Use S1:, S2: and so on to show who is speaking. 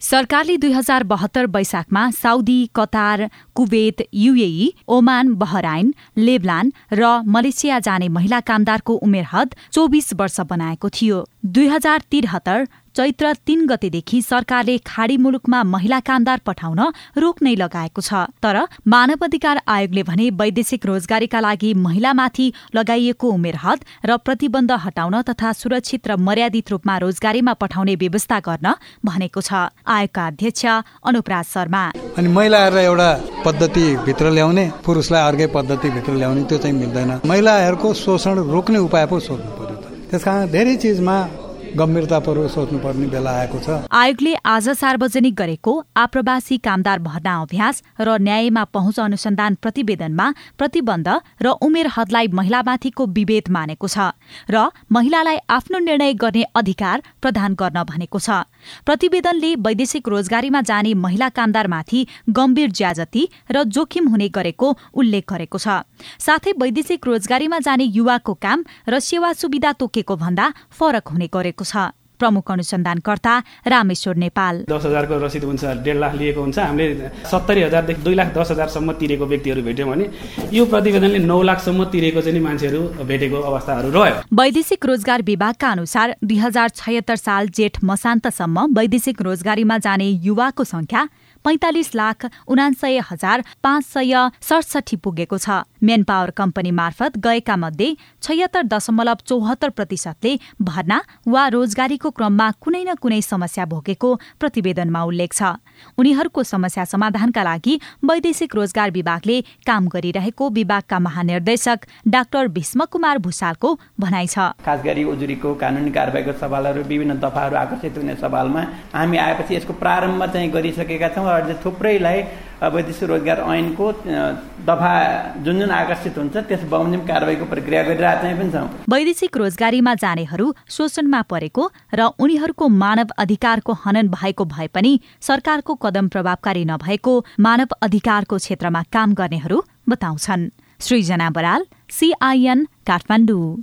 S1: सरकारले दुई हजार बहत्तर वैशाखमा Saudi Qatar Kuwait UAE Oman Bahrain Lebanon र मलेसिया जाने महिला कामदारको उमेर हद चौबिस वर्ष बनाएको थियो। दुई हजार तिरहत्तर चैत्र तीन गतेदेखि सरकारले खाडी मुलुकमा महिला कामदार पठाउन रोक नै लगाएको छ। तर मानव अधिकार आयोगले भने वैदेशिक रोजगारीका लागि महिलामाथि लगाइएको उमेर हद र प्रतिबन्ध हटाउन तथा सुरक्षित र मर्यादित रूपमा रोजगारीमा पठाउने व्यवस्था गर्न भनेको छ। आयोगका अध्यक्ष अनुपराज शर्मा।
S2: अनि महिलाहरूलाई एउटा पद्धतिभित्र ल्याउने पुरुषलाई अर्कै पद्धतिभित्र ल्याउने त्यो चाहिँ मिल्दैन। महिलाहरूको शोषण रोक्ने उपाय पो त्यस कारण धेरै चिजमा गम्भीरतापूर्वक सोच्नुपर्ने बेला आएको छ।
S1: आयोगले आज सार्वजनिक गरेको आप्रवासी कामदार भर्ना अभ्यास र न्यायमा पहुँच अनुसन्धान प्रतिवेदनमा प्रतिबन्ध र उमेर हदलाई महिलामाथिको विभेद मानेको छ र महिलालाई आफ्नो निर्णय गर्ने अधिकार प्रदान गर्न भनेको छ। प्रतिवेदनले वैदेशिक रोजगारीमा जाने महिला कामदारमाथि गम्भीर ज्याजती र जोखिम हुने गरेको उल्लेख गरेको छ। साथै वैदेशिक रोजगारीमा जाने युवाको काम र सेवा सुविधा तोकेको भन्दा फरक हुने गरेको छ प्रमुख अनुसन्धानकर्ता रामेश्वर नेपाल।
S3: दस हजारको रसिद हुन्छ डेढ लाख लिएको हुन्छ। हामीले सत्तरी हजारदेखि दुई लाख दस हजारसम्म तिरेको व्यक्तिहरू भेट्यौँ भने यो प्रतिवेदनले नौ लाखसम्म तिरेको चाहिँ मान्छेहरू भेटेको अवस्थाहरू रह्यो।
S1: वैदेशिक रोजगार विभागका अनुसार दुई हजार छयत्तर साल जेठ मसान्तसम्म वैदेशिक रोजगारीमा जाने युवाको संख्या पैंतालिस लाख उनासय हजार पाँच सय सडसठी पुगेको छ। मेन पावर कम्पनी मार्फत गएका मध्ये छयत्तर दशमलव चौहत्तर प्रतिशतले भर्ना वा रोजगारीको क्रममा कुनै न कुनै समस्या भोगेको प्रतिवेदनमा उल्लेख छ। उनीहरूको समस्या समाधानका लागि वैदेशिक रोजगार विभागले काम गरिरहेको विभागका महानिर्देशक डाक्टर भीष्म कुमार भूषालको भनाइ छ।
S4: खास गरी उजुरीको कानुनी कारवाहीको सवालहरू विभिन्न दफाहरू आकर्षित हुने सवालमा हामी आएपछि यसको प्रारम्भ चाहिँ गरिसकेका छौँ र थुप्रैलाई वैदेशिक रोजगार ऐनको दफा जुन जुन आकर्षित हुन्छ त्यस बमोजिम कारवाहीको प्रक्रिया गरिरहेको पनि छौँ।
S1: वैदेशिक रोजगारीमा जानेहरू शोषणमा परेको र उनीहरूको मानव अधिकारको हनन भएको भए पनि सरकारको कदम प्रभावकारी नभएको मानव अधिकारको क्षेत्रमा काम गर्नेहरू बताउँछन्। सृजना बराल सिआइएन काठमाडौँ।